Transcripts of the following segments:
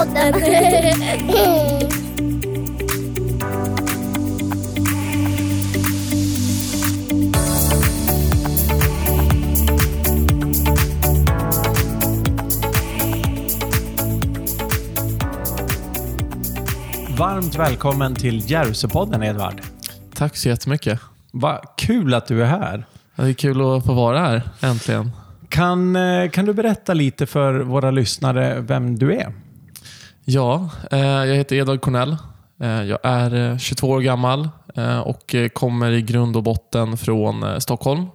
Järvsöpodden. Varmt välkommen till Järvsöpodden Edvard. Tack så jättemycket. Vad kul att du är här. Det är kul att få vara här, äntligen. Kan, eh, kan du berätta lite för våra lyssnare vem du är? Ja, eh, jag heter Edvard Cornell. Eh, jag är eh, 22 år gammal och kommer i grund och botten från Stockholm.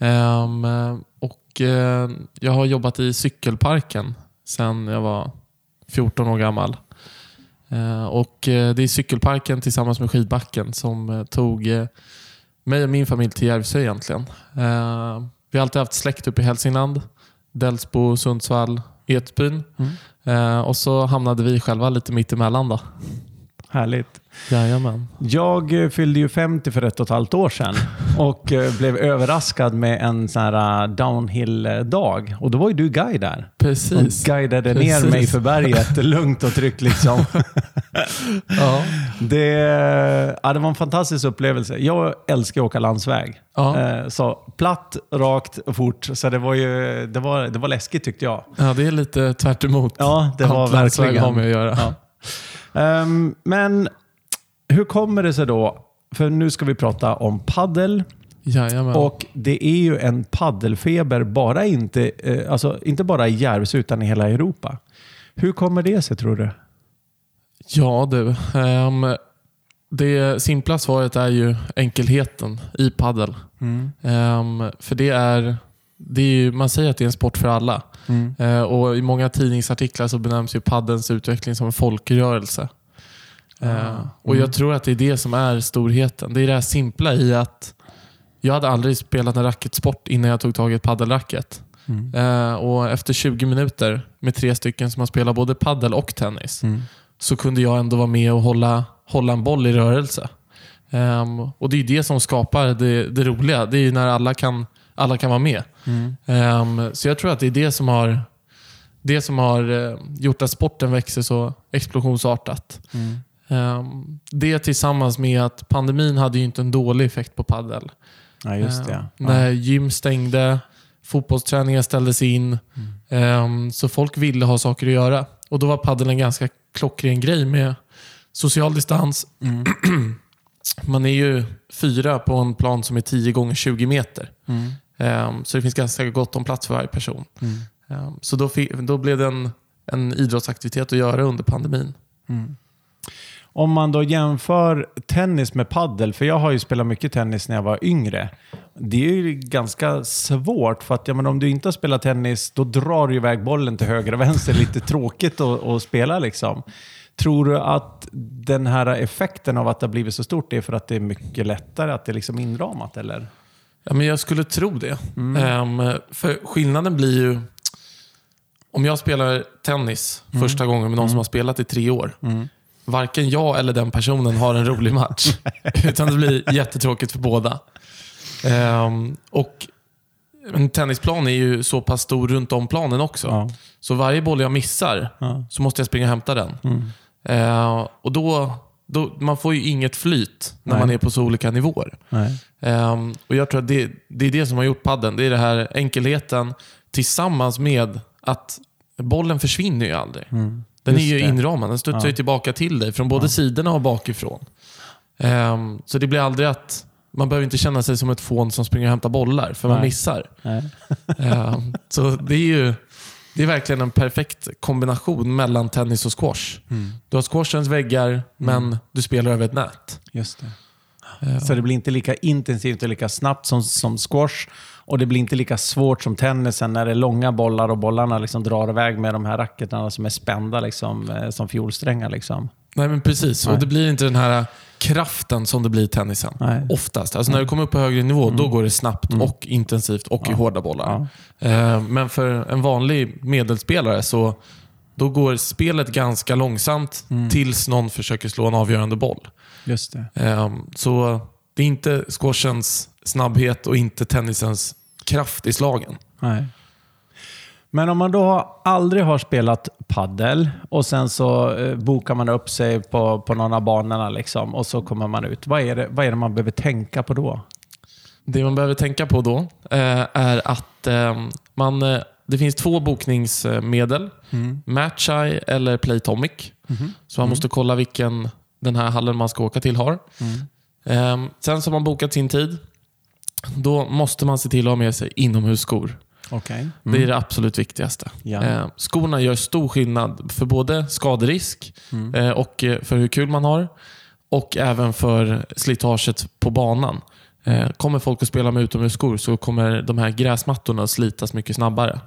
Ehm, och Jag har jobbat i cykelparken sedan jag var 14 år gammal. Och Det är cykelparken tillsammans med skidbacken som tog mig och min familj till Järvsö egentligen. Ehm, vi har alltid haft släkt uppe i Hälsingland. Delsbo, Sundsvall, Edsbyn. Eh, och så hamnade vi själva lite mitt emellan då. Härligt. Jajamän. Jag eh, fyllde ju 50 för ett och ett halvt år sedan och eh, blev överraskad med en sån här eh, downhill-dag. Och då var ju du guide där. Precis. Och guidade Precis. ner mig för berget lugnt och tryggt liksom. Ja. Det, ja, det var en fantastisk upplevelse. Jag älskar att åka landsväg. Ja. Så platt, rakt och fort. Så det var, ju, det var, det var läskigt tyckte jag. ja, det är lite tvärt emot. Ja, det var landsväg verkligen. har med att göra. Ja. Ehm, men hur kommer det sig då? För nu ska vi prata om paddel Jajamän. och det är ju en paddelfeber, bara inte, eh, alltså, inte bara i Järvsö utan i hela Europa. Hur kommer det sig tror du? Ja du. ehm, det simpla svaret är ju enkelheten i paddel. Ehm, för det är, det är ju, man säger att det är en sport för alla. Eh, och I många tidningsartiklar så benämns ju paddens utveckling som en folkrörelse. Eh, och Jag tror att det är det som är storheten. Det är det här simpla i att jag hade aldrig spelat en racketsport innan jag tog tag i ett paddelracket. Eh, och Efter 20 minuter med tre stycken som har spelat både paddel och tennis så kunde jag ändå vara med och hålla, hålla en boll i rörelse. Ehm, och Det är det som skapar det, det roliga. Det är när alla kan, alla kan vara med. Ehm, så jag tror att det är det som har, det som har eh, gjort att sporten växer så explosionsartat. Ehm, det tillsammans med att pandemin hade ju inte en dålig effekt på paddel. Ja, just det. Ehm, Ja. När gym stängde, fotbollsträningar ställdes in. Ehm, så folk ville ha saker att göra. Och Då var padel en ganska klockren grej med social distans. Man är ju fyra på en plan som är 10 gånger 20 meter. Ehm, så det finns ganska gott om plats för varje person. Ehm, så då, då blev det en, en idrottsaktivitet att göra under pandemin. Om man då jämför tennis med paddel, för jag har ju spelat mycket tennis när jag var yngre. Det är ju ganska svårt, för att ja, men om du inte har spelat tennis, då drar du iväg bollen till höger och vänster. Lite tråkigt att, att spela liksom. Tror du att den här effekten av att det har blivit så stort är för att det är mycket lättare, att det är liksom inramat? Eller? Ja, men jag skulle tro det. Ehm, för skillnaden blir ju... Om jag spelar tennis första gången med någon som har spelat i tre år. Varken jag eller den personen har en rolig match. utan det blir jättetråkigt för båda. Ehm, och en tennisplan är ju så pass stor runt om planen också. Ja. Så varje boll jag missar Ja. så måste jag springa och hämta den. Ehm, och då, då, Man får ju inget flyt när Nej. man är på så olika nivåer. Ehm, och Jag tror att det, det är det som har gjort padden. Det är det här enkelheten tillsammans med att bollen försvinner ju aldrig. Den Just är ju det. inramad. Den studsar Ja. ju tillbaka till dig från både sidorna och bakifrån. Ehm, så det blir aldrig att man behöver inte känna sig som ett fån som springer och hämtar bollar för man Nej. missar. Nej. Ehm, så det är ju det är verkligen en perfekt kombination mellan tennis och squash. Du har squashens väggar, men du spelar över ett nät. Just det. Ehm, Så det blir inte lika intensivt och lika snabbt som, som squash. Och det blir inte lika svårt som tennisen när det är långa bollar och bollarna liksom drar iväg med de här racketarna som är spända liksom, eh, som fiolsträngar. Liksom. Nej, men precis. Nej. Och det blir inte den här kraften som det blir i tennisen. Nej. Oftast. Alltså när du kommer upp på högre nivå, då går det snabbt och intensivt och i hårda bollar. Eh, Men för en vanlig medelspelare så då går spelet ganska långsamt tills någon försöker slå en avgörande boll. Just det. Eh, Så det är inte squashens snabbhet och inte tennisens kraft i slagen. Nej. Men om man då aldrig har spelat paddel och sen så eh, bokar man upp sig på, på någon av banorna liksom, och så kommer man ut. Vad är, det, vad är det man behöver tänka på då? Det man behöver tänka på då eh, är att eh, man, eh, det finns två bokningsmedel. Mm. Matcheye eller Playtomic. Mhm. Så man måste kolla vilken den här hallen man ska åka till har. Mm. Eh, sen som man bokat sin tid, då måste man se till att ha med sig inomhusskor. Okej. Det är det absolut viktigaste. Ja. Eh, skorna gör stor skillnad för både skaderisk Mm. eh, och eh, för hur kul man har. Och även för slitaget på banan. Eh, kommer folk att spela med utomhusskor så kommer de här gräsmattorna att slitas mycket snabbare.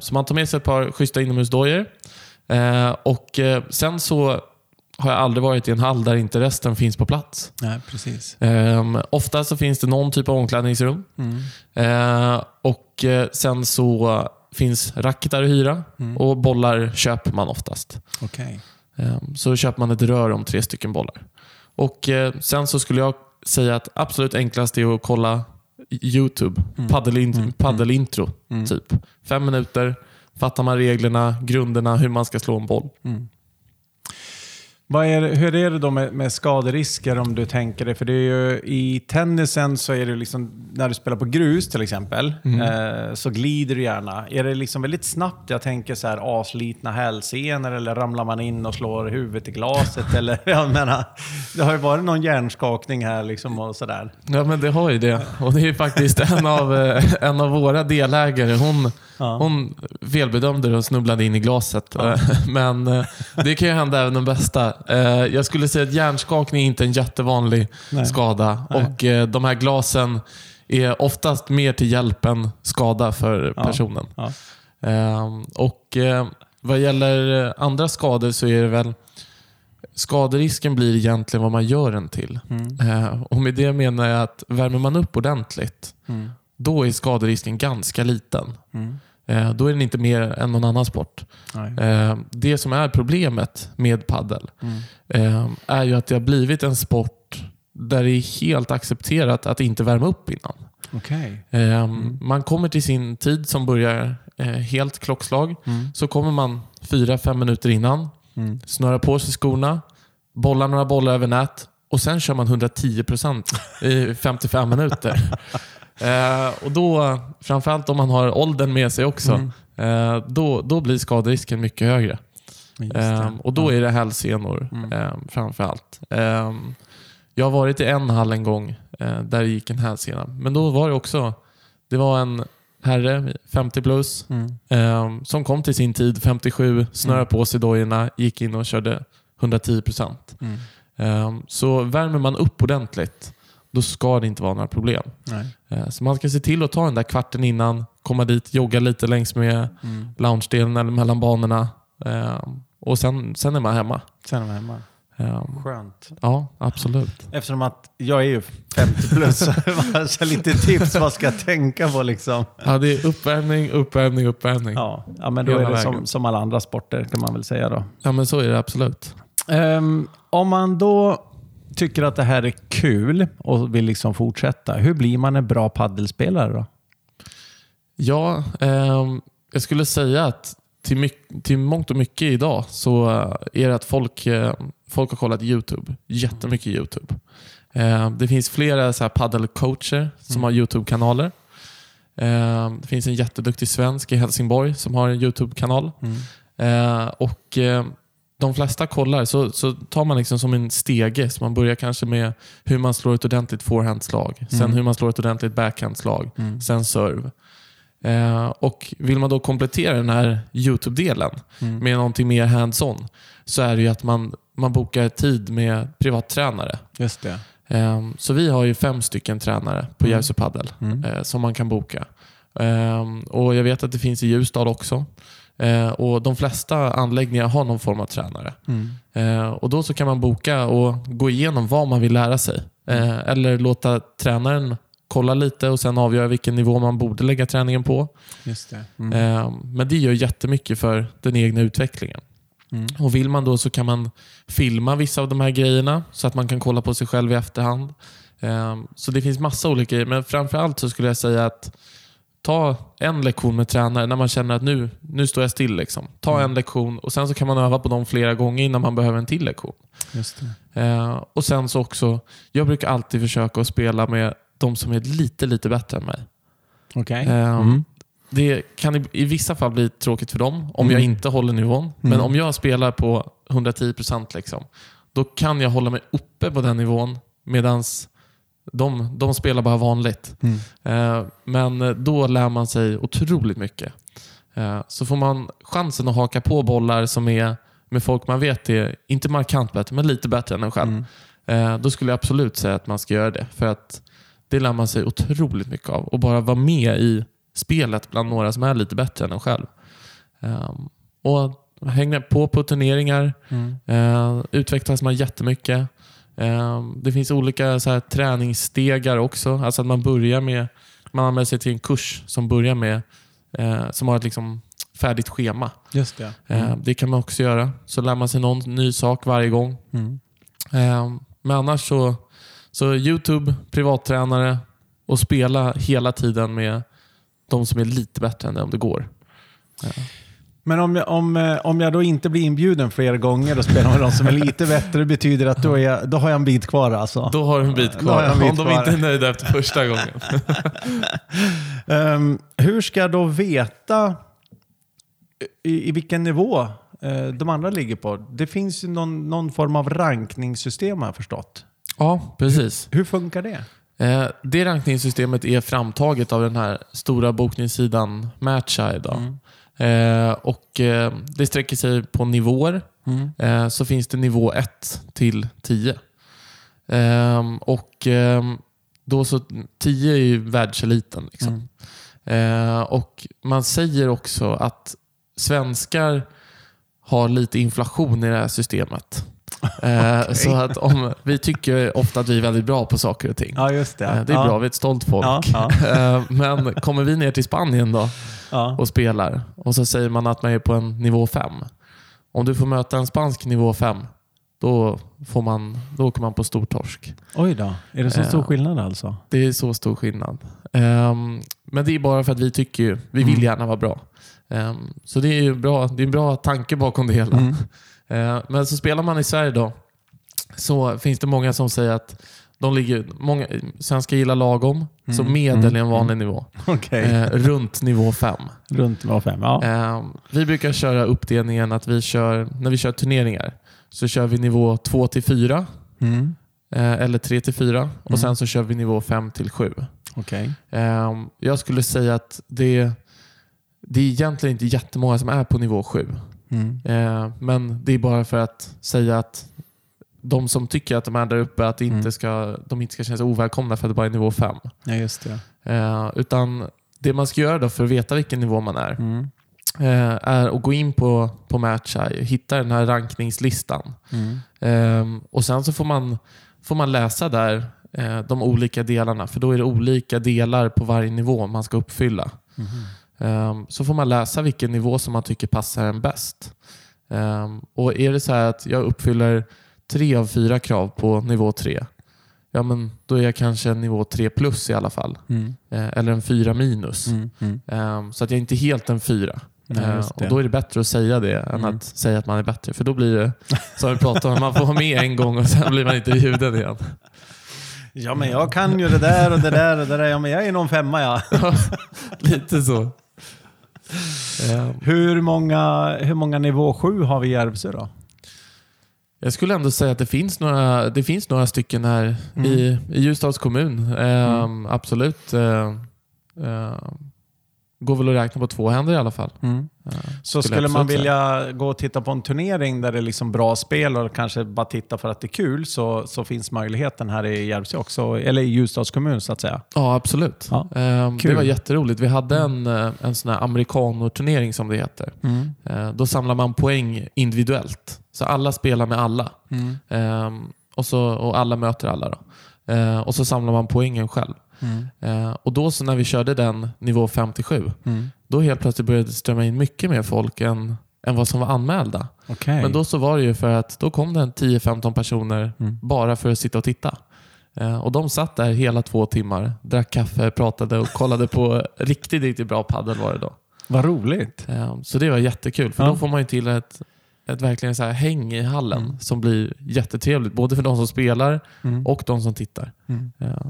Så man tar med sig ett par schyssta inomhusdojor. Och sen så har jag aldrig varit i en hall där inte resten finns på plats. Nej, precis. Um, ofta så finns det någon typ av omklädningsrum. Mm. Eh, och eh, Sen så finns racketar att hyra Mm. och bollar köper man oftast. Okej. Ehm, så köper man ett rör om tre stycken bollar. Och eh, Sen så skulle jag säga att absolut enklast är att kolla YouTube. Mm. Paddelin- Mm. Paddelintro. Mm. Typ. Fem minuter, fattar man reglerna, grunderna, hur man ska slå en boll. Mm. Vad är, hur är det då med, med skaderisker om du tänker det? För det är ju, i tennisen så är det liksom, när du spelar på grus till exempel, Mm. eh, så glider du gärna. Är det liksom väldigt snabbt, jag tänker så här aslitna hälsenor eller ramlar man in och slår huvudet i glaset? eller, jag menar, det har ju varit någon hjärnskakning här liksom och sådär. Ja, men det har ju det. Och det är ju faktiskt en av, eh, en av våra delägare. Hon, Ja. hon felbedömde det och snubblade in i glaset. Eh, Men eh, det kan ju hända även den bästa. Eh, Jag skulle säga att hjärnskakning är inte en jättevanlig Nej. skada. Nej. Och de här glasen är oftast mer till hjälp än skada för Ja. personen. Ja. Eh, Och eh, vad gäller andra skador så är det väl Skaderisken blir egentligen vad man gör den till. Mm. Eh, Och med det menar jag att värmer man upp ordentligt, Mm. då är skaderisken ganska liten. Mm. Eh, Då är den inte mer än någon annan sport. Nej. Eh, Det som är problemet med paddel Mm. eh, är ju att det har blivit en sport där det är helt accepterat att inte värma upp innan. Okej. Eh, Man kommer till sin tid som börjar eh, helt klockslag. Mm. Så kommer man fyra, fem minuter innan, Mm. snörar på sig skorna, bollar några bollar över nät och sen kör man 110% i 55 minuter. Eh, och då, framförallt om man har åldern med sig också, Mm. eh, då, då blir skaderisken mycket högre. Just det. Eh, och då är det hälsenor Mm. eh, framförallt. Jag har varit i en hall en gång eh, där det gick en hälsena. Men då var det också, det var en herre, 50 plus, Mm. eh, som kom till sin tid, 57, snörade Mm. på sig dojorna, gick in och körde 110%. Mm. Eh, så värmer man upp ordentligt, då ska det inte vara några problem. Eh, så man ska se till att ta den där kvarten innan, komma dit, jogga lite längs med Mm. loungedelen eller mellan banorna. Eh, och sen, sen är man hemma. Sen är man hemma. Eh, Skönt. ja, absolut. Eftersom att jag är ju 50 plus, så lite tips vad ska jag tänka på liksom. Ja, det är uppvärmning, uppvärmning, uppvärmning. Ja, Ja, ja men då Hela är det som, som alla andra sporter kan man väl säga då. men så är det absolut. Ehm, om man då tycker att det här är kul och vill liksom fortsätta, hur blir man en bra paddelspelare då? Ja, ehm, jag skulle säga att till, till mångt och mycket idag så är det att folk, folk har kollat YouTube. Jättemycket YouTube. Eh, det finns flera så här paddelcoacher som har YouTube-kanaler. Eh, det finns en jätteduktig svensk i Helsingborg som har en YouTube-kanal. Eh, och eh, De flesta kollar, så, så tar man liksom som en stege. Så man börjar kanske med hur man slår ett ordentligt forehandslag. Sen Mm. hur man slår ett ordentligt backhandslag. Mm. Sen serve. Eh, och Vill man då komplettera den här YouTube-delen Mm. med någonting mer hands-on så är det ju att man, man bokar tid med privattränare. Just det. Eh, så vi har ju fem stycken tränare på Mm. Järvsö Padel Mm. eh, som man kan boka. Eh, och Jag vet att det finns i Ljusdal också. Eh, och De flesta anläggningar har någon form av tränare. Mm. Och Då så kan man boka och gå igenom vad man vill lära sig. Eh, eller låta tränaren kolla lite och sen avgöra vilken nivå man borde lägga träningen på. Just det. Mm. Men det gör jättemycket för den egna utvecklingen. Mm. Och Vill man då så kan man filma vissa av de här grejerna så att man kan kolla på sig själv i efterhand. Eh, Så det finns massa olika grejer, men framförallt så skulle jag säga att ta en lektion med tränare när man känner att nu, nu står jag still. Liksom. Ta Mm. en lektion och sen så kan man öva på dem flera gånger innan man behöver en till lektion. Just det. Eh, och sen så också, jag brukar alltid försöka att spela med de som är lite, lite bättre än mig. Okej. Eh, Mm. Det kan i, vissa fall bli tråkigt för dem om Mm. jag inte håller nivån. Men Mm. om jag spelar på 110% liksom, då kan jag hålla mig uppe på den nivån medan de, de spelar bara vanligt. Mm. Eh, men då lär man sig otroligt mycket. Eh, så får man chansen att haka på bollar som är med folk man vet är, inte markant bättre, men lite bättre än en själv. Mm. Eh, då skulle jag absolut säga att man ska göra det. För att det lär man sig otroligt mycket av. Och bara vara med i spelet bland några som är lite bättre än en själv. Ehm, och hänga på på turneringar. Mm. Uh, utvecklas man jättemycket. Ehm, det finns olika så här, träningsstegar också. Alltså att man börjar med man anmäler sig till en kurs som börjar med eh, som har ett liksom färdigt schema. Just det. Eh, det kan man också göra. Så lär man sig någon ny sak varje gång. Mm. Men annars så, så Youtube, privattränare och spela hela tiden med de som är lite bättre än det om det går. Men om jag, om, eh, om jag då inte blir inbjuden flera gånger och spelar med de som är lite bättre, betyder att då, är jag, då har jag en bit kvar alltså? Då har du en bit kvar. en bit om de kvar. inte är nöjda efter första gången. Ehm, hur ska jag då veta i, i vilken nivå eh, de andra ligger på? Det finns ju någon, någon form av rankningssystem har jag förstått. ja, precis. Hur funkar det? Eh, det rankningssystemet är framtaget av den här stora bokningssidan Matcheye. Då. Mm. Eh, och, eh, det sträcker sig på nivåer. Eh, så finns det nivå 1 till 10. Ehm, och ehm, då så 10 är ju världseliten. Liksom. Eh, och Man säger också att svenskar har lite inflation i det här systemet. Eh, Så att om, vi tycker ofta att vi är väldigt bra på saker och ting. Ja, just det. Eh, Det är ja. bra, vi är ett stolt folk. Ja, ja. Eh, Men kommer vi ner till Spanien då och spelar och så säger man att man är på en nivå 5. Om du får möta en spansk nivå 5, då, får man, då åker man på stor torsk. Oj då, är det så stor skillnad alltså? Det är så stor skillnad. Ehm, men det är bara för att vi tycker vi vill Mm. gärna vara bra. Ehm, så det är ju bra, det är en bra tanke bakom det hela. Mm. Eh, men så spelar man i Sverige då, så finns det många som säger att de ligger, många, svenskar gillar lagom, så Mm. medel Mm. är en vanlig nivå. Okej, Eh, runt nivå 5. runt nivå fem. Ja. Eh, vi brukar köra uppdelningen att vi kör, när vi kör turneringar, så kör vi nivå 2 till 4 Mm. eh, eller 3 till 4 Mm. och sen så kör vi nivå 5 till 7. Okej. Eh, jag skulle säga att det, det är egentligen inte jättemånga som är på nivå 7. Mm. Eh, men det är bara för att säga att de som tycker att de är där uppe, att inte Mm. ska, de inte ska känna sig ovälkomna för att det bara är nivå 5. Ja, just det. Eh, utan det man ska göra då för att veta vilken nivå man är, Mm. eh, är att gå in på, på Matcheye, hitta den här rankningslistan. Mm. Ehm, och Sen så får man, får man läsa där eh, de olika delarna, för då är det olika delar på varje nivå man ska uppfylla. Mhm. Ehm, så får man läsa vilken nivå som man tycker passar en bäst. Ehm, och Är det så här att jag uppfyller tre av fyra krav på nivå tre, ja men då är jag kanske en nivå 3 plus i alla fall. Mm. Eh, eller en 4 minus. Mm. Mm. Ehm, så att jag är inte helt en 4. Nej, och Då är det bättre att säga det än Mm. att säga att man är bättre. För då blir det, som vi pratade om, man får vara med en gång och sen blir man inte bjuden igen. Ja, men jag kan ju det där och det där och det där. Ja, men jag är någon femma ja. Lite så. Ehm, Hur många, hur många nivå 7 har vi i Järvsö då? Jag skulle ändå säga att det finns några, det finns några stycken här Mm. i, i Ljusdals kommun. Ehm, Absolut. Ehm, ehm, går väl att räkna på två händer i alla fall. Ehm, Så Skulle skulle man vilja gå och titta på en turnering där det är liksom bra spel och kanske bara titta för att det är kul så, så finns möjligheten här i Järvsö också, eller i Ljusdals kommun så att säga. Ja, absolut. Ja. Ehm, det var jätteroligt. Vi hade en, eh, en sån här americano-turnering som det heter. Eh, Då samlar man poäng individuellt. Så alla spelar med alla. Mm. Ehm, och, så, och alla möter alla. Då. Eh, och så samlar man poängen själv. Mm. Eh, och då så när vi körde den nivå 57, Mm. då helt plötsligt började det strömma in mycket mer folk än, än vad som var anmälda. Okej. Men då så var det ju för att då kom det en 10-15 personer Mm. bara för att sitta och titta. Eh, och De satt där hela två timmar, drack kaffe, pratade och kollade på riktigt, riktigt bra paddel var det då. Vad roligt. Eh, Så det var jättekul, för Ja. då får man ju till ett, ett verkligen så här häng i hallen Mm. som blir jättetrevligt. Både för de som spelar Mm. och de som tittar. Mm. Eh,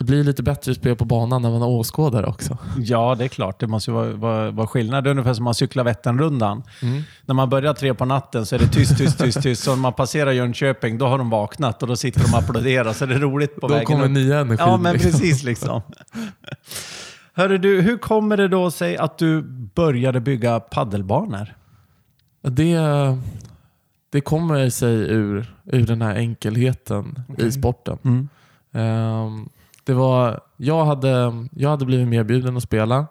Det blir lite bättre spel på banan när man har åskådare också. Ja, det är klart. Det måste ju vara, vara, vara skillnad. Det är ungefär som man cyklar Vätternrundan. Mm. När man börjar tre på natten så är det tyst, tyst, tyst, tyst. Så när man passerar Jönköping, då har de vaknat och då sitter de och applåderar. Så det är roligt på Då vägen kommer upp. nya energin. Ja, men liksom. precis liksom. Hörru du, hur kommer det då sig att du började bygga paddelbanor? Det, det kommer sig ur, ur den här enkelheten Okej. i sporten. Mm. Ehm, det var, jag, hade, jag hade blivit medbjuden att spela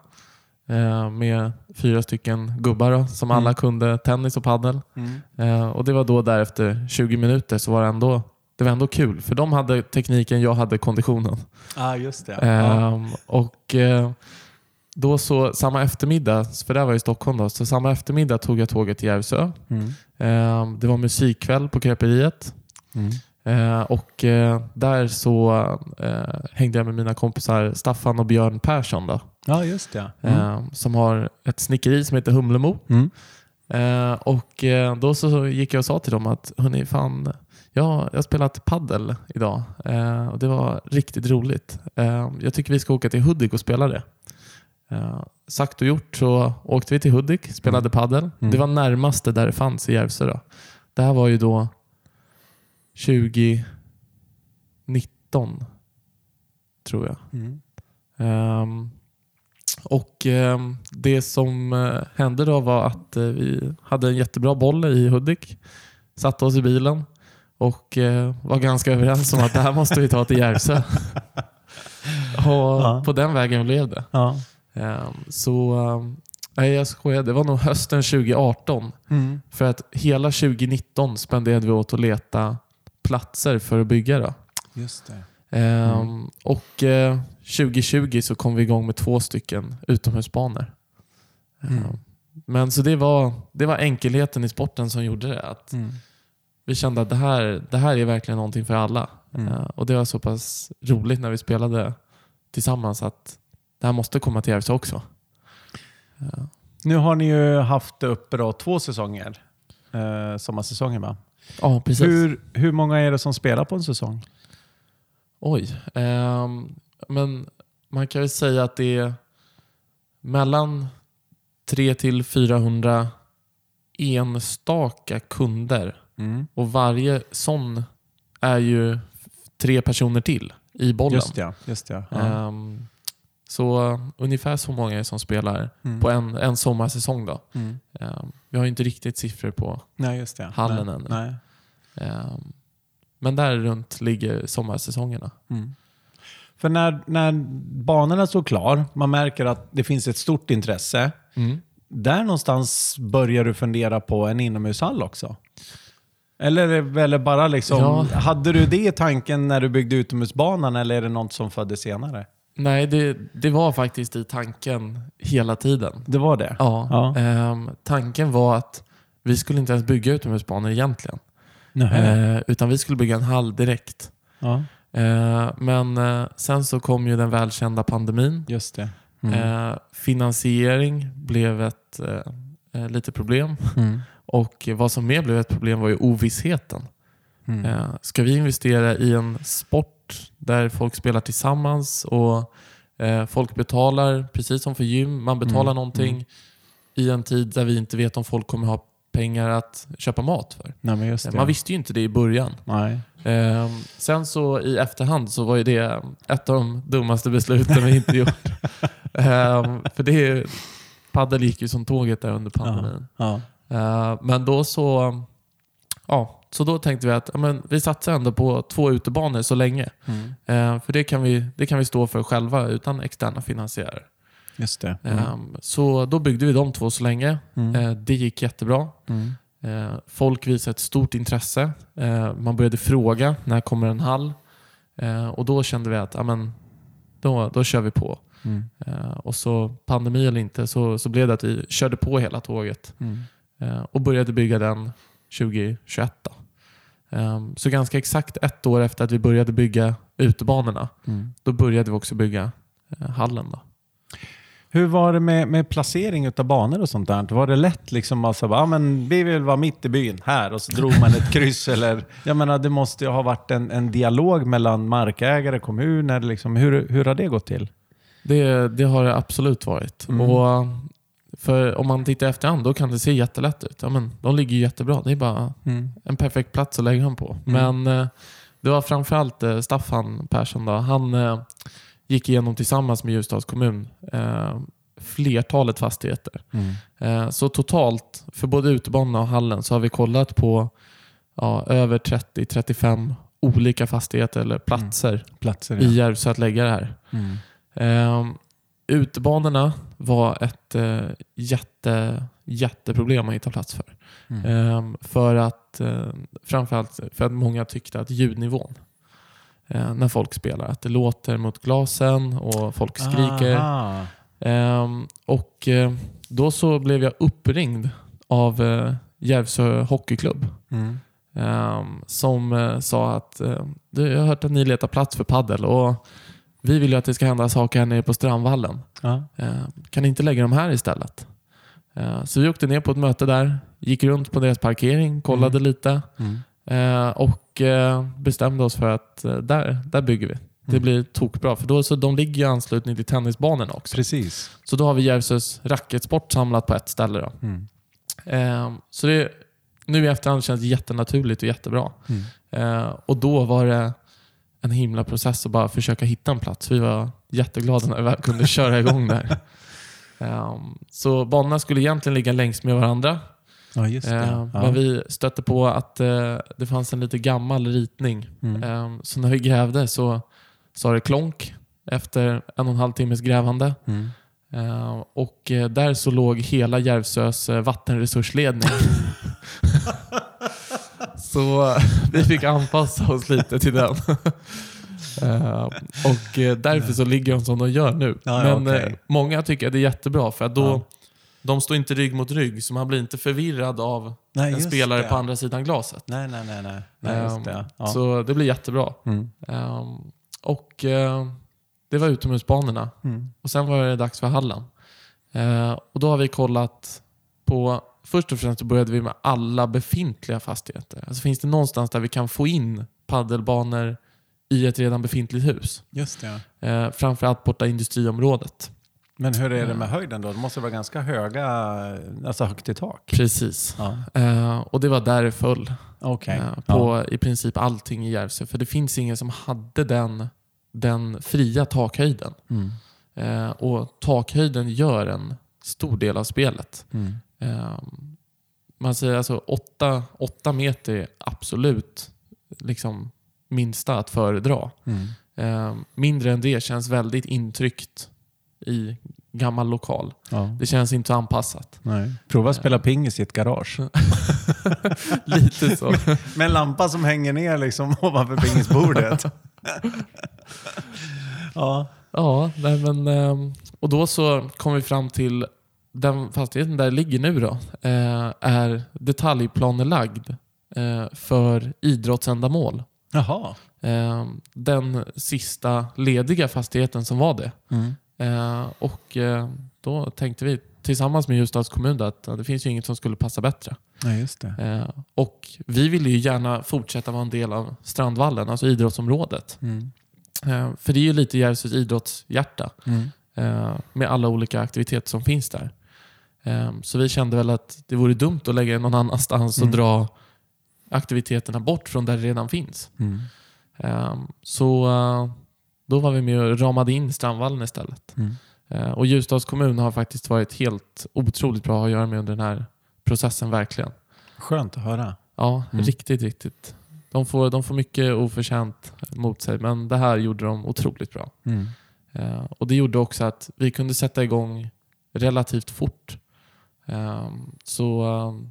eh, med fyra stycken gubbar då, som alla Mm. kunde tennis och paddel. Mm. Eh, och Det var då där efter 20 minuter så var det ändå, det var ändå kul. För de hade tekniken, jag hade konditionen. Ja, just det. Ja. Ehm, och eh, då så, samma eftermiddag, för det var i Stockholm då, så samma eftermiddag tog jag tåget till Järvsö. Mm. Ehm, det var musikkväll på Kreperiet. Mm. Eh, och eh, där så eh, hängde jag med mina kompisar Staffan och Björn Persson då, Ja, just det. Mm. som har ett snickeri som heter Humlemo. Mm. Och då så gick jag och sa till dem att hörni, fan, ja, jag har spelat paddel idag och det var riktigt roligt. Jag tycker vi ska åka till Hudik och spela det. Sagt och gjort så åkte vi till Hudik, spelade paddel. Mm. Det var närmaste där det fanns i Järvsö. Då. Det här var ju då 2019, tror jag. Mm. Ehm, och ehm, Det som eh, hände då var att eh, vi hade en jättebra boll i Hudik. Satte oss i bilen och eh, var ganska överens om att det här måste vi ta till Järvsö. och Ja. På den vägen blev det. Ja. Ehm, så Nej, jag skojar. Det var nog hösten 2018. Mm. För att hela 2019 spenderade vi åt att leta platser för att bygga. Då. Just det. Ehm, Och eh, 2020 så kom vi igång med två stycken utomhusbanor. Mm. Ehm, Men så det var, det var enkelheten i sporten som gjorde det. Att Mm. vi kände att det här, det här är verkligen någonting för alla. Mm. Ehm, Och det var så pass roligt när vi spelade tillsammans att det här måste komma till Järvsö också. Ehm, Nu har ni ju haft uppe då två säsonger. Eh, sommarsäsongen va? Ja, precis. Hur, hur många är det som spelar på en säsong? Oj. ehm, men man kan väl säga att det är mellan 3 till 400 enstaka kunder. Mm. Och varje sån är ju tre personer till i bollen. Just det, just det. Ja. Ehm, så ungefär så många är som spelar Mm. på en, en sommarsäsong. Då. Mm. Ehm, vi har ju inte riktigt siffror på, Nej, just det. Hallen Nej. ännu. Nej. ehm, men där runt ligger sommarsäsongerna. Mm. För när, när banorna står klar, man märker att det finns ett stort intresse. Mm. Där någonstans börjar du fundera på en inomhushall också? Eller, eller bara liksom, Ja. hade du det i tanken när du byggde utomhusbanan eller är det något som föddes senare? Nej, det, det var faktiskt i tanken hela tiden. Det var det? Ja. Ja. Ehm, tanken var att vi skulle inte ens bygga utomhusbanor egentligen. Nähä. Eh, utan vi skulle bygga en hall direkt. Ja, Eh, men eh, sen så kom ju den välkända pandemin. just det. Mm. Eh, finansiering blev ett eh, eh, lite problem. Mm. Och vad som mer blev ett problem var ju ovissheten. Mm. Ska vi investera i en sport där folk spelar tillsammans och eh, folk betalar, precis som för gym, man betalar Mm, någonting i en tid där vi inte vet om folk kommer ha pengar att köpa mat för. Nej, det. Man visste ju inte det i början. Eh, sen så i efterhand så var ju det ett av de dummaste besluten vi inte gjort. Eh, för det är, paddel gick ju som tåget där under pandemin. Ja. Eh, men då så, ja, så då tänkte vi att ja, men vi satsar ändå på två utebanor så länge. Mm. Eh, för det kan, vi, det kan vi stå för själva utan externa finansiärer. Just det. Eh, så då byggde vi de två så länge. Mm. Eh, det gick jättebra. Mm. Eh, folk visade ett stort intresse. Eh, man började fråga när kommer en hall? Eh, och då kände vi att ja, men, då, då kör vi på. Mm. Och så pandemi eller inte så, så blev det att vi körde på hela tåget Mm. och började bygga den 2021. Då. Eh, så ganska exakt ett år efter att vi började bygga utebanorna, Mm. då började vi också bygga eh, hallen. Då. Hur var det med, med placering av banor och sånt där? Var det lätt liksom alltså, ah, men vi vill vara mitt i byn här och så drog man ett kryss eller? Jag menar det måste ju ha varit en, en dialog mellan markägare, kommuner, liksom. hur, hur har det gått till? Det, det har det absolut varit. Mm. Och för om man tittar efterhand då kan det se jättelätt ut. Ja, men de ligger ju jättebra. Det är bara en perfekt plats att lägga dem på. Mm. Men eh, det var framförallt eh, Staffan Persson. Då. Han eh, gick igenom tillsammans med Ljusdals kommun eh, flertalet fastigheter. Mm. Så totalt för både utebanorna och hallen så har vi kollat på ja, över 30-35 olika fastigheter eller platser Platser i Järvsö att lägga det här. Utebanorna var ett eh, jätte, jätteproblem att hitta plats för. Mm. Eh, för att, eh, framförallt för att många tyckte att ljudnivån eh, när folk spelar, att det låter mot glasen och folk skriker. Ehm, och eh, då så blev jag uppringd av eh, Järvsö Hockeyklubb Mm. ehm, som eh, sa att eh, du, jag har hört att ni letar plats för paddel och vi vill ju att det ska hända saker här nere på Strandvallen. Ja. Ehm, kan ni inte lägga dem här istället? Ehm, så vi åkte ner på ett möte där, gick runt på deras parkering, kollade lite Mm. eh, och eh, bestämde oss för att eh, där, där bygger vi. Det Mm. blir tokbra för då, så de ligger ju i anslutning till tennisbanorna också. Precis. Så då har vi Järvsös racketsport samlat på ett ställe. Då. Mm. Så det, nu i efterhand känns det jättenaturligt och jättebra. Mm. Och då var det en himla process att bara försöka hitta en plats. Vi var jätteglada när vi väl kunde köra igång där. Ehm, så banorna skulle egentligen ligga längs med varandra. Ja, just det. Ehm, ja. Men vi stötte på att eh, det fanns en lite gammal ritning. Mm. Ehm, så när vi grävde så sa det klonk efter en och en halv timmes grävande. Mm. Eh, och eh, där så låg hela Järvsös eh, vattenresursledning. så vi fick anpassa oss lite till den. Eh, och eh, därför så ligger de som de gör nu. Ja, Men okej. eh, många tycker att det är jättebra för att då Ja. de står inte rygg mot rygg så man blir inte förvirrad av Nej, en spelare det. på andra sidan glaset. Nej, nej, nej. nej. nej just det. Ja. Så det blir jättebra. Mm. Ehm, och eh, det var utomhusbanorna. Mm. Och sen var det dags för hallen. Eh, och då har vi kollat på... Först och främst började vi med alla befintliga fastigheter. Alltså finns det någonstans där vi kan få in paddelbanor i ett redan befintligt hus? Just det. Eh, framförallt borta i industriområdet. Men hur är det med höjden då? Det måste vara ganska höga, alltså högt i tak. Precis. Ja. Eh, och det var där det föll. Okej. eh, Ja. på i princip allting i Järvsö. För det finns ingen som hade den, den fria takhöjden. Mm. Eh, och takhöjden gör en stor del av spelet. Mm. Eh, man säger alltså 8, 8 meter är absolut liksom minsta att föredra. Mm. Eh, mindre än det känns väldigt intryckt i gammal lokal. Ja. Det känns inte anpassat. Nej. Prova att spela pingis i ett garage. Lite så. Med en lampa som hänger ner liksom ovanför pingisbordet. ja. Ja, nej men, ehm, och då så kom vi fram till den fastigheten där ligger nu då, eh, är detaljplanelagd eh, för idrottsändamål. Jaha. Eh, Den sista lediga fastigheten som var det. Mm. Och då tänkte vi tillsammans med Ljusdals kommun att det finns ju inget som skulle passa bättre. Ja, just det. Och vi ville ju gärna fortsätta vara en del av Strandvallen, alltså idrottsområdet. Mm. För det är ju lite Järvsös idrottshjärta Mm. med alla olika aktiviteter som finns där. Eh, Så vi kände väl att det vore dumt att lägga det någon annanstans och Mm. dra aktiviteterna bort från där det redan finns. Mm. Eh, Så eh, då var vi med och ramade in Strandvallen istället. Mm. Eh, Och Ljusdals kommun har faktiskt varit helt otroligt bra att göra med under den här processen verkligen. Skönt att höra. Ja, Mm. riktigt, riktigt. De får, de får mycket oförtjänt mot sig, men det här gjorde de otroligt bra. Mm. Och Det gjorde också att vi kunde sätta igång relativt fort. Eh, så eh,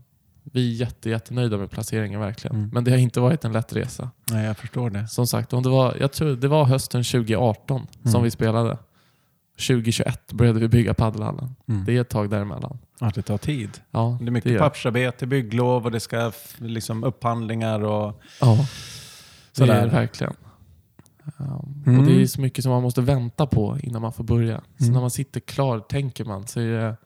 vi är jätte, jättenöjda med placeringen verkligen. Mm. Men det har inte varit en lätt resa. Nej, jag förstår det. Som sagt, om det var, jag tror det var hösten 2018 Mm. som vi spelade. 2021 började vi bygga paddelhallen. Mm. Det är ett tag däremellan. Ja, det tar tid. Ja, Det är mycket gör. pappersarbete, bygglov och det ska liksom upphandlingar och Ja, det sådär. är det verkligen. Um, Mm. Och Det är så mycket som man måste vänta på innan man får börja. Så Mm. när man sitter klar tänker man så är det,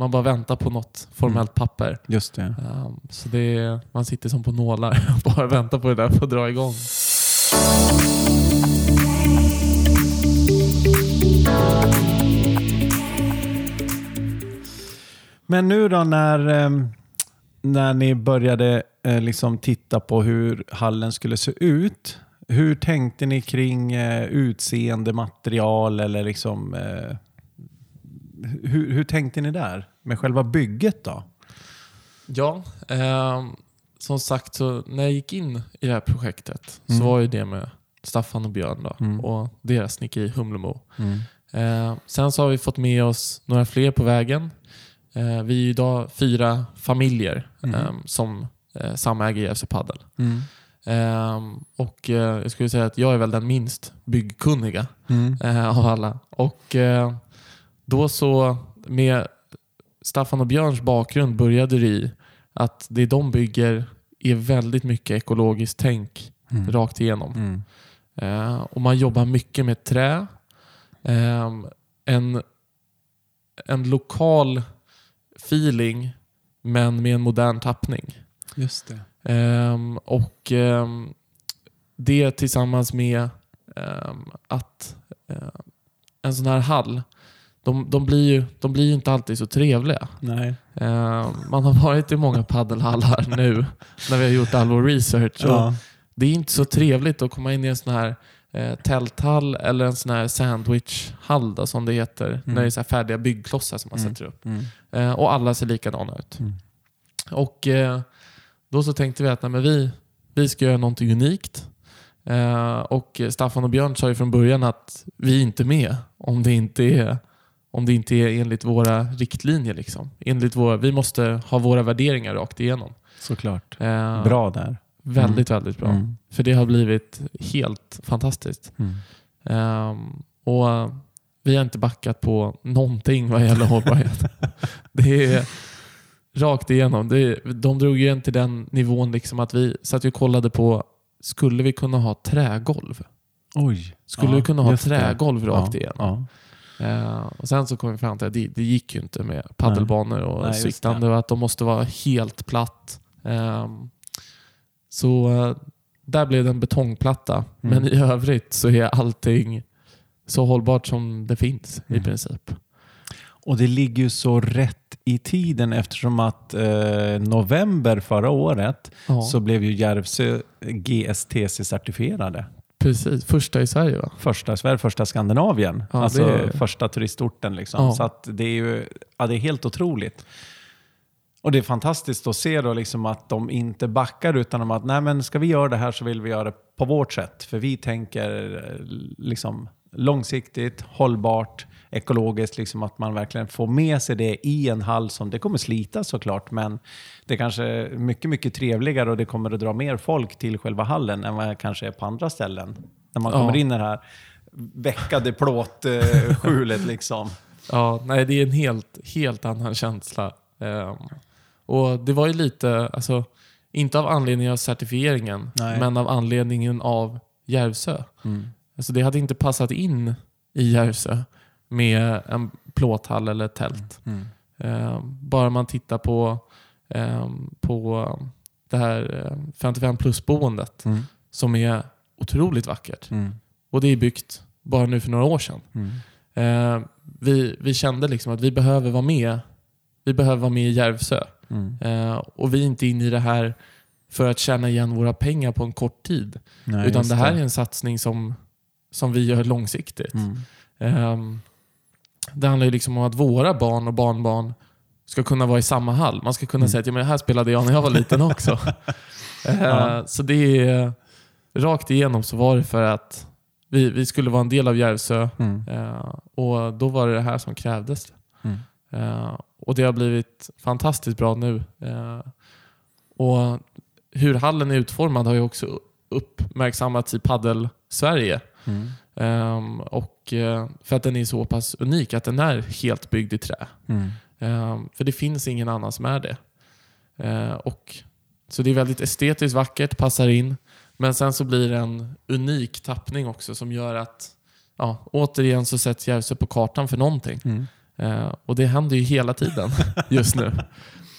man bara väntar på något formellt Mm. papper. Just det. Um, så det är, man sitter som på nålar och bara väntar på det där för att dra igång. Men nu då när, eh, när ni började eh, liksom titta på hur hallen skulle se ut. Hur tänkte ni kring eh, utseende, material eller liksom... Eh, hur, hur tänkte ni där? Med själva bygget då? Ja, ehm, som sagt så när jag gick in i det här projektet Mm. så var ju det med Staffan och Björn då, Mm. och deras snickeri Humlemo. Eh, sen så har vi fått med oss några fler på vägen. Eh, vi är idag fyra familjer Mm. eh, som eh, samäger Järvsö Padel. Mm. Eh, och eh, jag skulle säga att jag är väl den minst byggkunniga Mm. eh, av alla. Och eh, då så med Staffan och Björns bakgrund började det i att det de bygger är väldigt mycket ekologiskt tänk Mm. rakt igenom. Mm. Eh, och man jobbar mycket med trä. Ehm, en, en lokal feeling men med en modern tappning. Just det. Ehm, och ehm, det tillsammans med ehm, att eh, en sån här hall, de, de, blir ju, de blir ju inte alltid så trevliga. Nej. Ehm, man har varit i många paddelhallar nu när vi har gjort all vår research. Ja. det är inte så trevligt att komma in i en sån här eh, tälthall eller en sån här sandwichhall då, som det heter. När det är så här färdiga byggklossar som man Mm. sätter upp. Mm. Eh, och alla ser likadana ut. Mm. Och eh, då så tänkte vi att nej, men vi, vi ska göra någonting unikt. Eh, och Staffan och Björn sa ju från början att vi är inte med om det inte är, om det inte är enligt våra riktlinjer. Liksom. Enligt våra, vi måste ha våra värderingar rakt igenom. Såklart. Eh, Bra där. Väldigt, väldigt bra. Mm. För det har blivit helt fantastiskt. Mm. Ehm, och Vi har inte backat på någonting vad gäller hållbarhet. det är rakt igenom. Det, de drog igen till den nivån liksom att vi satt och kollade på, skulle vi kunna ha trägolv? Oj. Skulle Ja, vi kunna ha just det. trägolv rakt ja, igenom? Ja. Eh, och sen så kom vi fram till att det, det gick ju inte med paddelbanor och Nej, siktande och att de måste vara helt platt. Ehm, så eh, där blev det en betongplatta. Mm. Men i övrigt så är allting så hållbart som det finns i Mm. princip. Och det ligger ju så rätt i tiden eftersom att eh, november förra året Ja, så blev ju Järvsö GSTC-certifierade. Precis. Första i Sverige va? Första Sverige, första Skandinavien. Ja, alltså är- första turistorten. Liksom. Ja. Så att det är ju ja, det är helt otroligt. Och det är fantastiskt att se då liksom att de inte backar utan de att nej men ska vi göra det här så vill vi göra det på vårt sätt. För vi tänker eh, liksom långsiktigt, hållbart, ekologiskt. Liksom att man verkligen får med sig det i en hall som det kommer slita såklart. Men det är kanske mycket, mycket trevligare och det kommer att dra mer folk till själva hallen än vad det kanske är på andra ställen. När man Ja. kommer in i det här veckade plåtskjulet liksom. Ja, nej, det är en helt, helt annan känsla. Ehm, och Det var ju lite, alltså, inte av anledning av certifieringen, Nej. men av anledningen av Järvsö. Mm. Alltså, det hade inte passat in i Järvsö med en plåthall eller ett tält. Mm. Ehm, bara man tittar på, ehm, på det här eh, 55 plus-boendet Mm. som är otroligt vackert. Mm. Och det är byggt bara nu för några år sedan. Mm. Eh, vi, vi kände liksom att vi behöver vara med. Vi behöver vara med i Järvsö. Mm. Eh, och vi är inte inne i det här för att tjäna igen våra pengar på en kort tid. Nej, utan det här är en satsning som, som vi gör långsiktigt. Mm. Det handlar ju liksom om att våra barn och barnbarn ska kunna vara i samma hall. Man ska kunna Mm. säga att ja, men här spelade jag när jag var liten också. Ja. Så det är rakt igenom så var det för att vi, vi skulle vara en del av Järvsö Mm. Eh, och Då var det det här som krävdes. Mm. Eh, och Det har blivit fantastiskt bra nu. Och Hur hallen är utformad har ju också uppmärksammats i paddel Sverige. Ehm, och, eh, för att den är så pass unik att den är helt byggd i trä. Mm. Ehm, för det finns ingen annan som är det. Eh, och, så det är väldigt estetiskt vackert, passar in. Men sen så blir det en unik tappning också som gör att ja, återigen så sätts Järvsö på kartan för någonting. Mm. Eh, och det händer ju hela tiden just nu.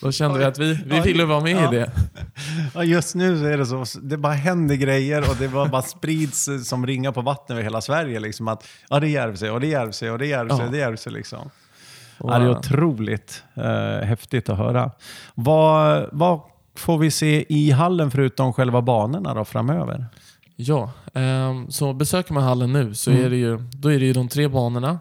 Då kände vi att vi, vi ville vara med Ja. i det. Ja, just nu är det så. Det bara händer grejer och det bara, bara sprids som ringar på vattnet över hela Sverige. Liksom att, ja, det är Järvsö och det är Järvsö och det är Järvsö. Ja. Det är Järvsö liksom. Ja, det är otroligt eh, häftigt att höra. Vad, vad får vi se i hallen förutom själva banorna då framöver? Ja, ehm, så besöker man hallen nu så Mm. är det ju, då är det ju de tre banorna.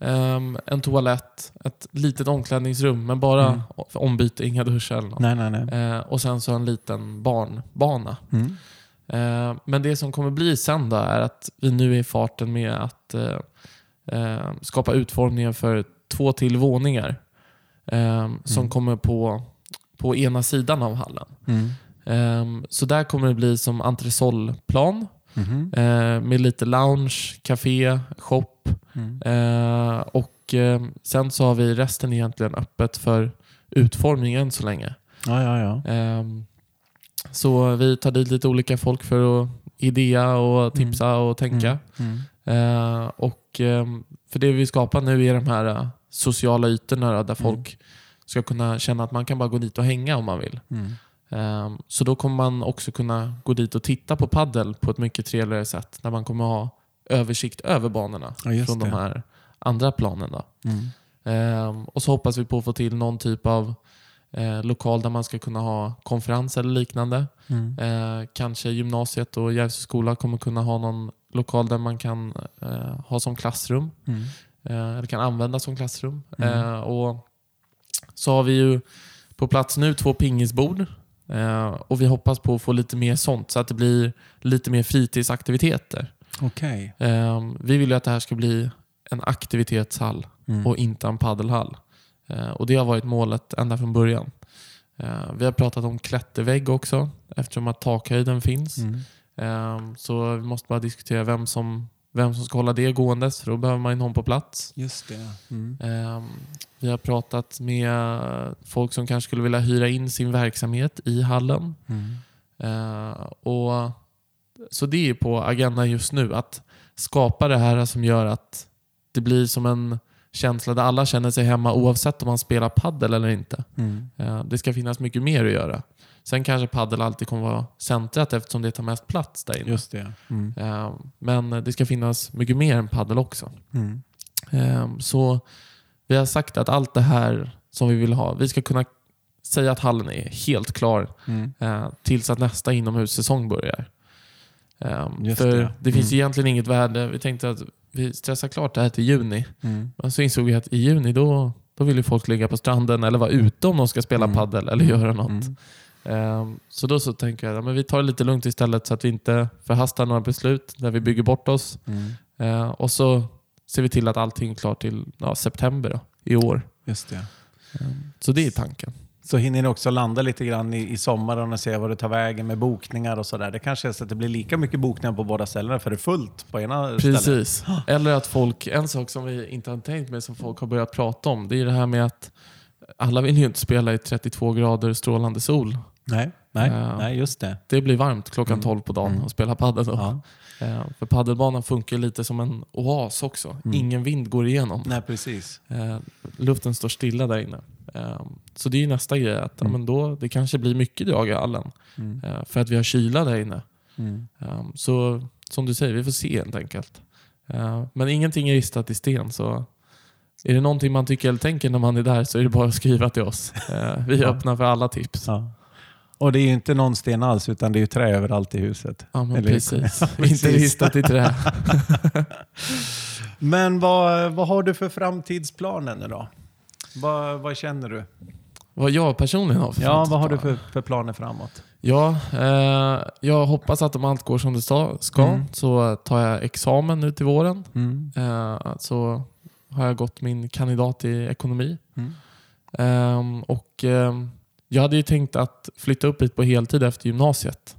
Ehm, en toalett, ett litet omklädningsrum men bara Mm. ombyte, inga duschar eller något. Nej, nej, nej. Eh, och sen så en liten barnbana. Mm. Eh, men det som kommer bli sen då är att vi nu är i farten med att eh, skapa utformningen för två till våningar som Mm. kommer på, på ena sidan av hallen. Mm. Eh, så där kommer det bli som entresolplan Mhm. eh, med lite lounge, café, shop Mm. eh, och eh, sen så har vi resten egentligen öppet för utformning än så länge. Ja, ja, ja. Ehm, Så vi tar dit lite olika folk för att idea och tipsa och tänka. Mm. Eh, och För det vi skapar nu är de här sociala ytorna där folk ska kunna känna att man kan bara gå dit och hänga om man vill. Ehm, Så då kommer man också kunna gå dit och titta på paddel på ett mycket trevligare sätt. När man kommer ha översikt över banorna Ja, från det. de här andra planen. Då. Mm. Ehm, och så hoppas vi på att få till någon typ av eh, lokal där man ska kunna ha konferens eller liknande. Mm. Eh, kanske gymnasiet och Järvsö skola kommer kunna ha någon lokal där man kan eh, ha som klassrum. Mm. Eller kan använda som klassrum. Mm. Och så har vi ju på plats nu två pingisbord. Eh, och vi hoppas på att få lite mer sånt så att det blir lite mer fritidsaktiviteter. Okej. Eh, vi vill ju att det här ska bli en aktivitetshall Mm. och inte en paddelhall. Eh, och Det har varit målet ända från början. Eh, vi har pratat om klättervägg också eftersom att takhöjden finns. Mm. Eh, så vi måste bara diskutera vem som, vem som ska hålla det gåendes för då behöver man någon på plats. Just det. Mm. Eh, vi har pratat med folk som kanske skulle vilja hyra in sin verksamhet i hallen. Mm. Eh, och Så det är på agendan just nu. Att skapa det här som gör att det blir som en känsla där alla känner sig hemma oavsett om man spelar paddel eller inte. Mm. Eh, Det ska finnas mycket mer att göra. Sen kanske paddel alltid kommer vara centrat eftersom det tar mest plats där inne. Just det. Mm. Eh, Men det ska finnas mycket mer än paddel också. Mm. Eh, Så vi har sagt att allt det här som vi vill ha, vi ska kunna säga att hallen är helt klar Mm. eh, tills att nästa inomhussäsong börjar. Just för det. det, finns Mm. egentligen inget värde. Vi tänkte att vi stressar klart det här till juni. Mm. Men så insåg vi att i juni då, då vill ju folk ligga på stranden eller vara ute om de ska spela Mm. paddel eller göra något. Mm. Ehm, Så då så tänker jag att vi tar det lite lugnt istället så att vi inte förhastar några beslut där vi bygger bort oss. Mm. Ehm, Och så ser vi till att allting är klart till ja, september då, i år. Just det. Så det är tanken. Så hinner ni också landa lite grann i, i sommaren och se vad det tar vägen med bokningar och sådär. Det kanske är så att det blir lika mycket bokningar på båda ställena för det är fullt på ena stället. Precis. Eller att folk, en sak som vi inte har tänkt med som folk har börjat prata om, det är det här med att alla vill ju inte spela i 32 grader strålande sol. Nej, nej, Ja. nej just det. Det blir varmt klockan Mm. 12 på dagen Mm. och spela padel. Ja. Eh, För paddelbanan funkar lite som en oas också. Mm. Ingen vind går igenom. Nej, precis. Eh, luften står stilla där inne. Så det är ju nästa grej. Att, Mm. men då, det kanske blir mycket drag i hallen. Mm. För att vi har kyla där inne. Mm. Så som du säger, vi får se helt enkelt. Men ingenting är ristat i sten. Så är det någonting man tycker eller tänker när man är där så är det bara att skriva till oss. Vi är öppna för alla tips. Ja. Och det är ju inte någon sten alls, utan det är ju trä överallt i huset. Ja, men Eller- precis. Inte ristat i trä. Men vad, vad har du för framtidsplaner då? Vad, vad känner du? Vad jag personligen har för Ja, vad har du för, för planer framåt? Ja, eh, jag hoppas att om allt går som det ska, Mm. så tar jag examen nu till våren. Mm. Eh, så har jag gått min kandidat i ekonomi. Mm. Ehm, och ehm, Jag hade ju tänkt att flytta upp hit på heltid efter gymnasiet.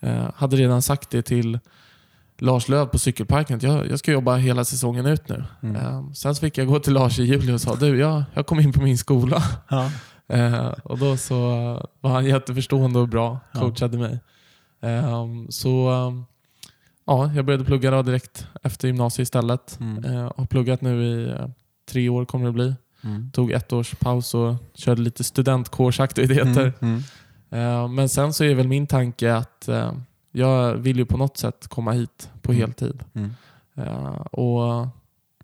Eh, hade redan sagt det till Lars Löv på cykelparken att jag, jag ska jobba hela säsongen ut nu. Mm. Ehm, sen fick jag gå till Lars i juli och sa du, jag, jag kom in på min skola. Ja. Eh, och Då så var han jätteförstående och bra, Ja. coachade mig. Ehm, så ja, jag började plugga direkt efter gymnasiet istället. Mm. Eh, har pluggat nu i eh, tre år kommer det bli. Mm. Tog ett års paus och körde lite studentkårsaktiviteter. Mm. Eh, Men sen så är väl min tanke att eh, jag vill ju på något sätt komma hit på Mm. heltid. Eh, Och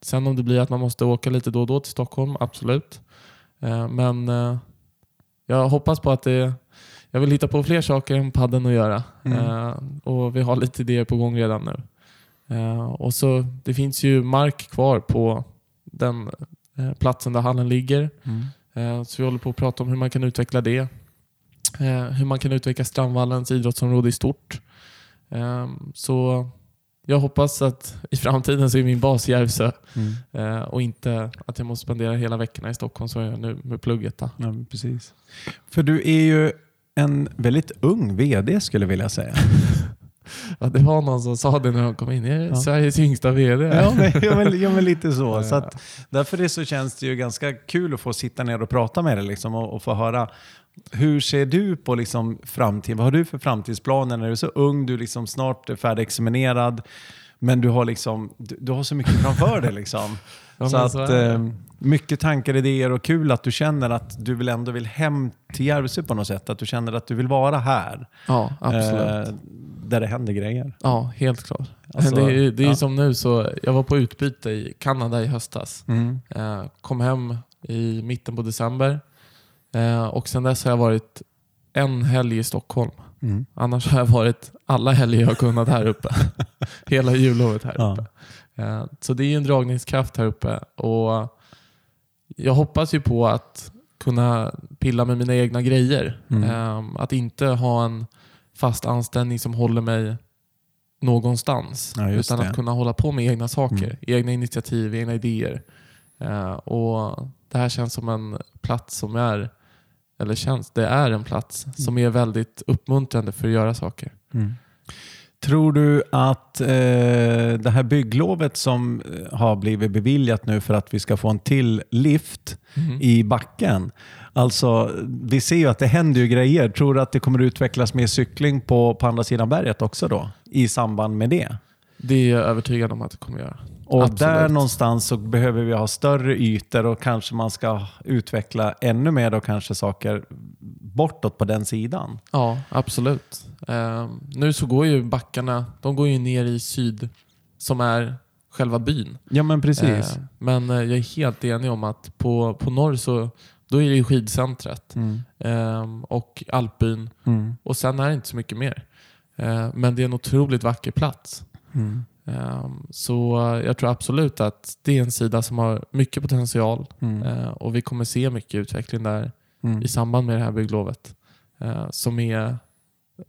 Sen om det blir att man måste åka lite då och då till Stockholm, absolut. Men jag hoppas på att det... Jag vill hitta på fler saker än padden att göra. Mm. Eh, Och vi har lite idéer på gång redan nu. Eh, Och så Det finns ju mark kvar på den platsen där hallen ligger. Mm. Eh, Så vi håller på att prata om hur man kan utveckla det. Eh, Hur man kan utveckla Strandvallens idrottsområde i stort. Eh, Så jag hoppas att i framtiden så är min bas Järvsö Mm. eh, och inte att jag måste spendera hela veckorna i Stockholm som jag gör nu med plugget. Då. Ja, precis. För du är ju en väldigt ung VD skulle jag vilja säga. Ja, det var någon som sa det när de kom in. Jag är Ja. Sveriges yngsta VD. Ja, men, ja, men, ja, men lite så. Så att, därför det så känns det ju ganska kul att få sitta ner och prata med dig liksom, och, och få höra hur ser du på liksom, framtiden? Vad har du för framtidsplaner när du är så ung? Du är liksom snart är färdigexaminerad. Men du har, liksom, du, du har så mycket framför dig. Liksom. Ja, så att, så eh, mycket tankar, idéer och kul att du känner att du vill ändå vill hem till Järvsö på något sätt. Att du känner att du vill vara här. Ja, absolut. eh, där det händer grejer. ja, helt klart. Alltså, det är, ju- det är ja. som nu, så jag var på utbyte i Kanada i höstas. Mm. Eh, kom hem i mitten på december. Eh, och sen dess har jag varit en helg i Stockholm. Mm. Annars har jag varit alla helger jag har kunnat här uppe. Hela jullovet här Ja. uppe. Så det är en dragningskraft här uppe. Och jag hoppas ju på att kunna pilla med mina egna grejer. Mm. Eh, Att inte ha en fast anställning som håller mig någonstans. Ja, utan det. att kunna hålla på med egna saker, Mm. egna initiativ, egna idéer. Eh, och Det här känns som en plats som är, eller känns, det är en plats som är väldigt uppmuntrande för att göra saker. Mm. Tror du att eh, det här bygglovet som eh, har blivit beviljat nu för att vi ska få en till lift Mm. i backen. Alltså, vi ser ju att det händer ju grejer. Tror du att det kommer utvecklas mer cykling på, på andra sidan berget också då? I samband med det? Det är jag övertygad om att det kommer göra. Och Absolut. där någonstans så behöver vi ha större ytor och kanske man ska utveckla ännu mer då kanske saker bortåt på den sidan. Ja, absolut. Eh, nu så går ju backarna, de går ju ner i syd som är själva byn. Ja men precis. Eh, men jag är helt enig om att på, på norr så då är det ju skidcentret Mm. eh, och alpbyn Mm. och sen är det inte så mycket mer. Eh, men det är en otroligt vacker plats. Mm. Eh, så eh, jag tror absolut att det är en sida som har mycket potential Mm. eh, och vi kommer se mycket utveckling där Mm. i samband med det här bygglovet. Eh, som är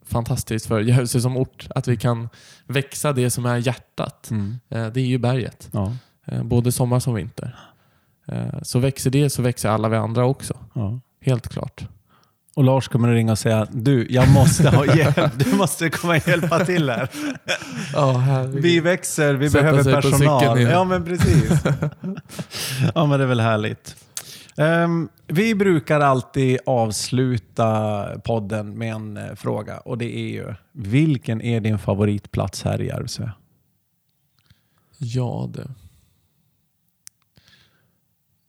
fantastiskt för Järvsö som ort. Att vi kan växa det som är hjärtat. Mm. Eh, det är ju berget. Ja. Eh, både sommar som vinter. Eh, så växer det så växer alla vi andra också. Ja. Helt klart. Och Lars kommer att ringa och säga du, jag måste ha hjälp. Du måste komma och hjälpa till här. Ja, Vi växer, vi Sätta behöver personal. Ja, men precis. ja, men det är väl härligt. Ehm, vi brukar alltid avsluta podden med en eh, fråga och det är ju, vilken är din favoritplats här i Järvsö? Ja du.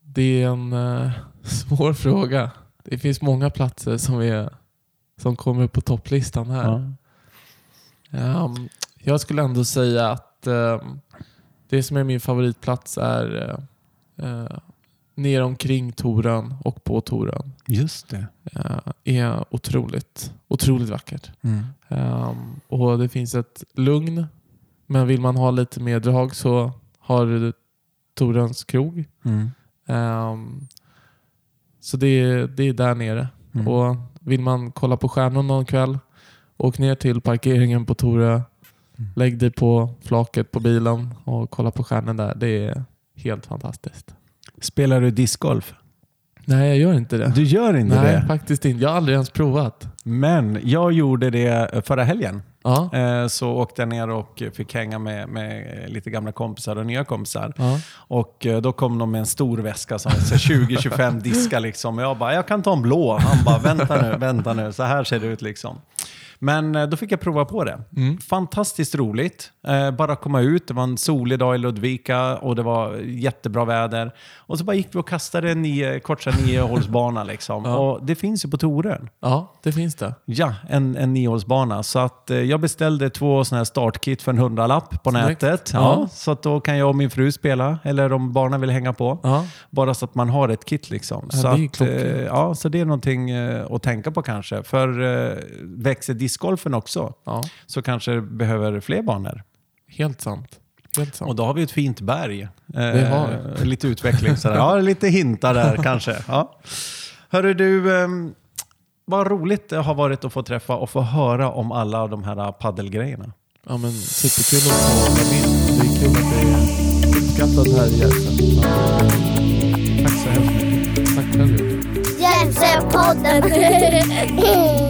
Det är en eh, svår fråga. Det finns många platser som, är, som kommer på topplistan här. Ehm, jag skulle ändå säga att ehm, det som är min favoritplats är uh, uh, ner omkring Torön och på Torön. Just det. Uh, är otroligt, otroligt vackert. Mm. Ehm, och Det finns ett lugn, men vill man ha lite mer drag så har du Toröns krog. Mm. Ehm, så det är, det är där nere. Mm. Och Vill man kolla på stjärnor någon kväll, åk ner till parkeringen på Torö. Mm. Lägg dig på flaket på bilen och kolla på stjärnor där. Det är helt fantastiskt. Spelar du discgolf? Nej, jag gör inte det. Du gör inte Nej, det? faktiskt inte. Jag har aldrig ens provat. Men jag gjorde det förra helgen. Ja, Eh, Så åkte jag ner och fick hänga med, med lite gamla kompisar och nya kompisar. ja. Och eh, då kom de med en stor väska som så 20-25 diskar liksom. Och jag bara, jag kan ta en blå. Han bara, vänta nu, vänta nu. Så här ser det ut liksom. Men eh, då fick jag prova på det. Mm. Fantastiskt roligt. Eh, bara komma ut, det var en solig dag i Ludvika och det var jättebra väder. Och så bara gick vi och kastade en nio, korsa niohålsbana liksom. Ja. Och det finns ju på Torön. Ja, det finns det. Ja, en, en niohålsbana. Så att, eh, jag beställde två sådana här startkit för en hundralapp på Snyggt. nätet. Ja, Ja. Så att då kan jag och min fru spela, eller om barnen vill hänga på. Ja. Bara så att man har ett kit liksom. Så, det att, ja, så det är någonting att tänka på kanske. För växer discgolfen också Ja, så kanske det behöver fler banor. helt sant. Helt sant. Och då har vi ett fint berg. Eh, Det har vi. Lite utveckling sådär. Ja, lite hintar där kanske. Ja. Hörru du, ehm, vad roligt det har varit att få träffa och få höra om alla de här paddelgrejerna. Ja, men superkul att få vara med. Det är kul att det är uppskattat här i Järvsö. Tack så hemskt mycket. Tack själv. Hjälpsöpodden!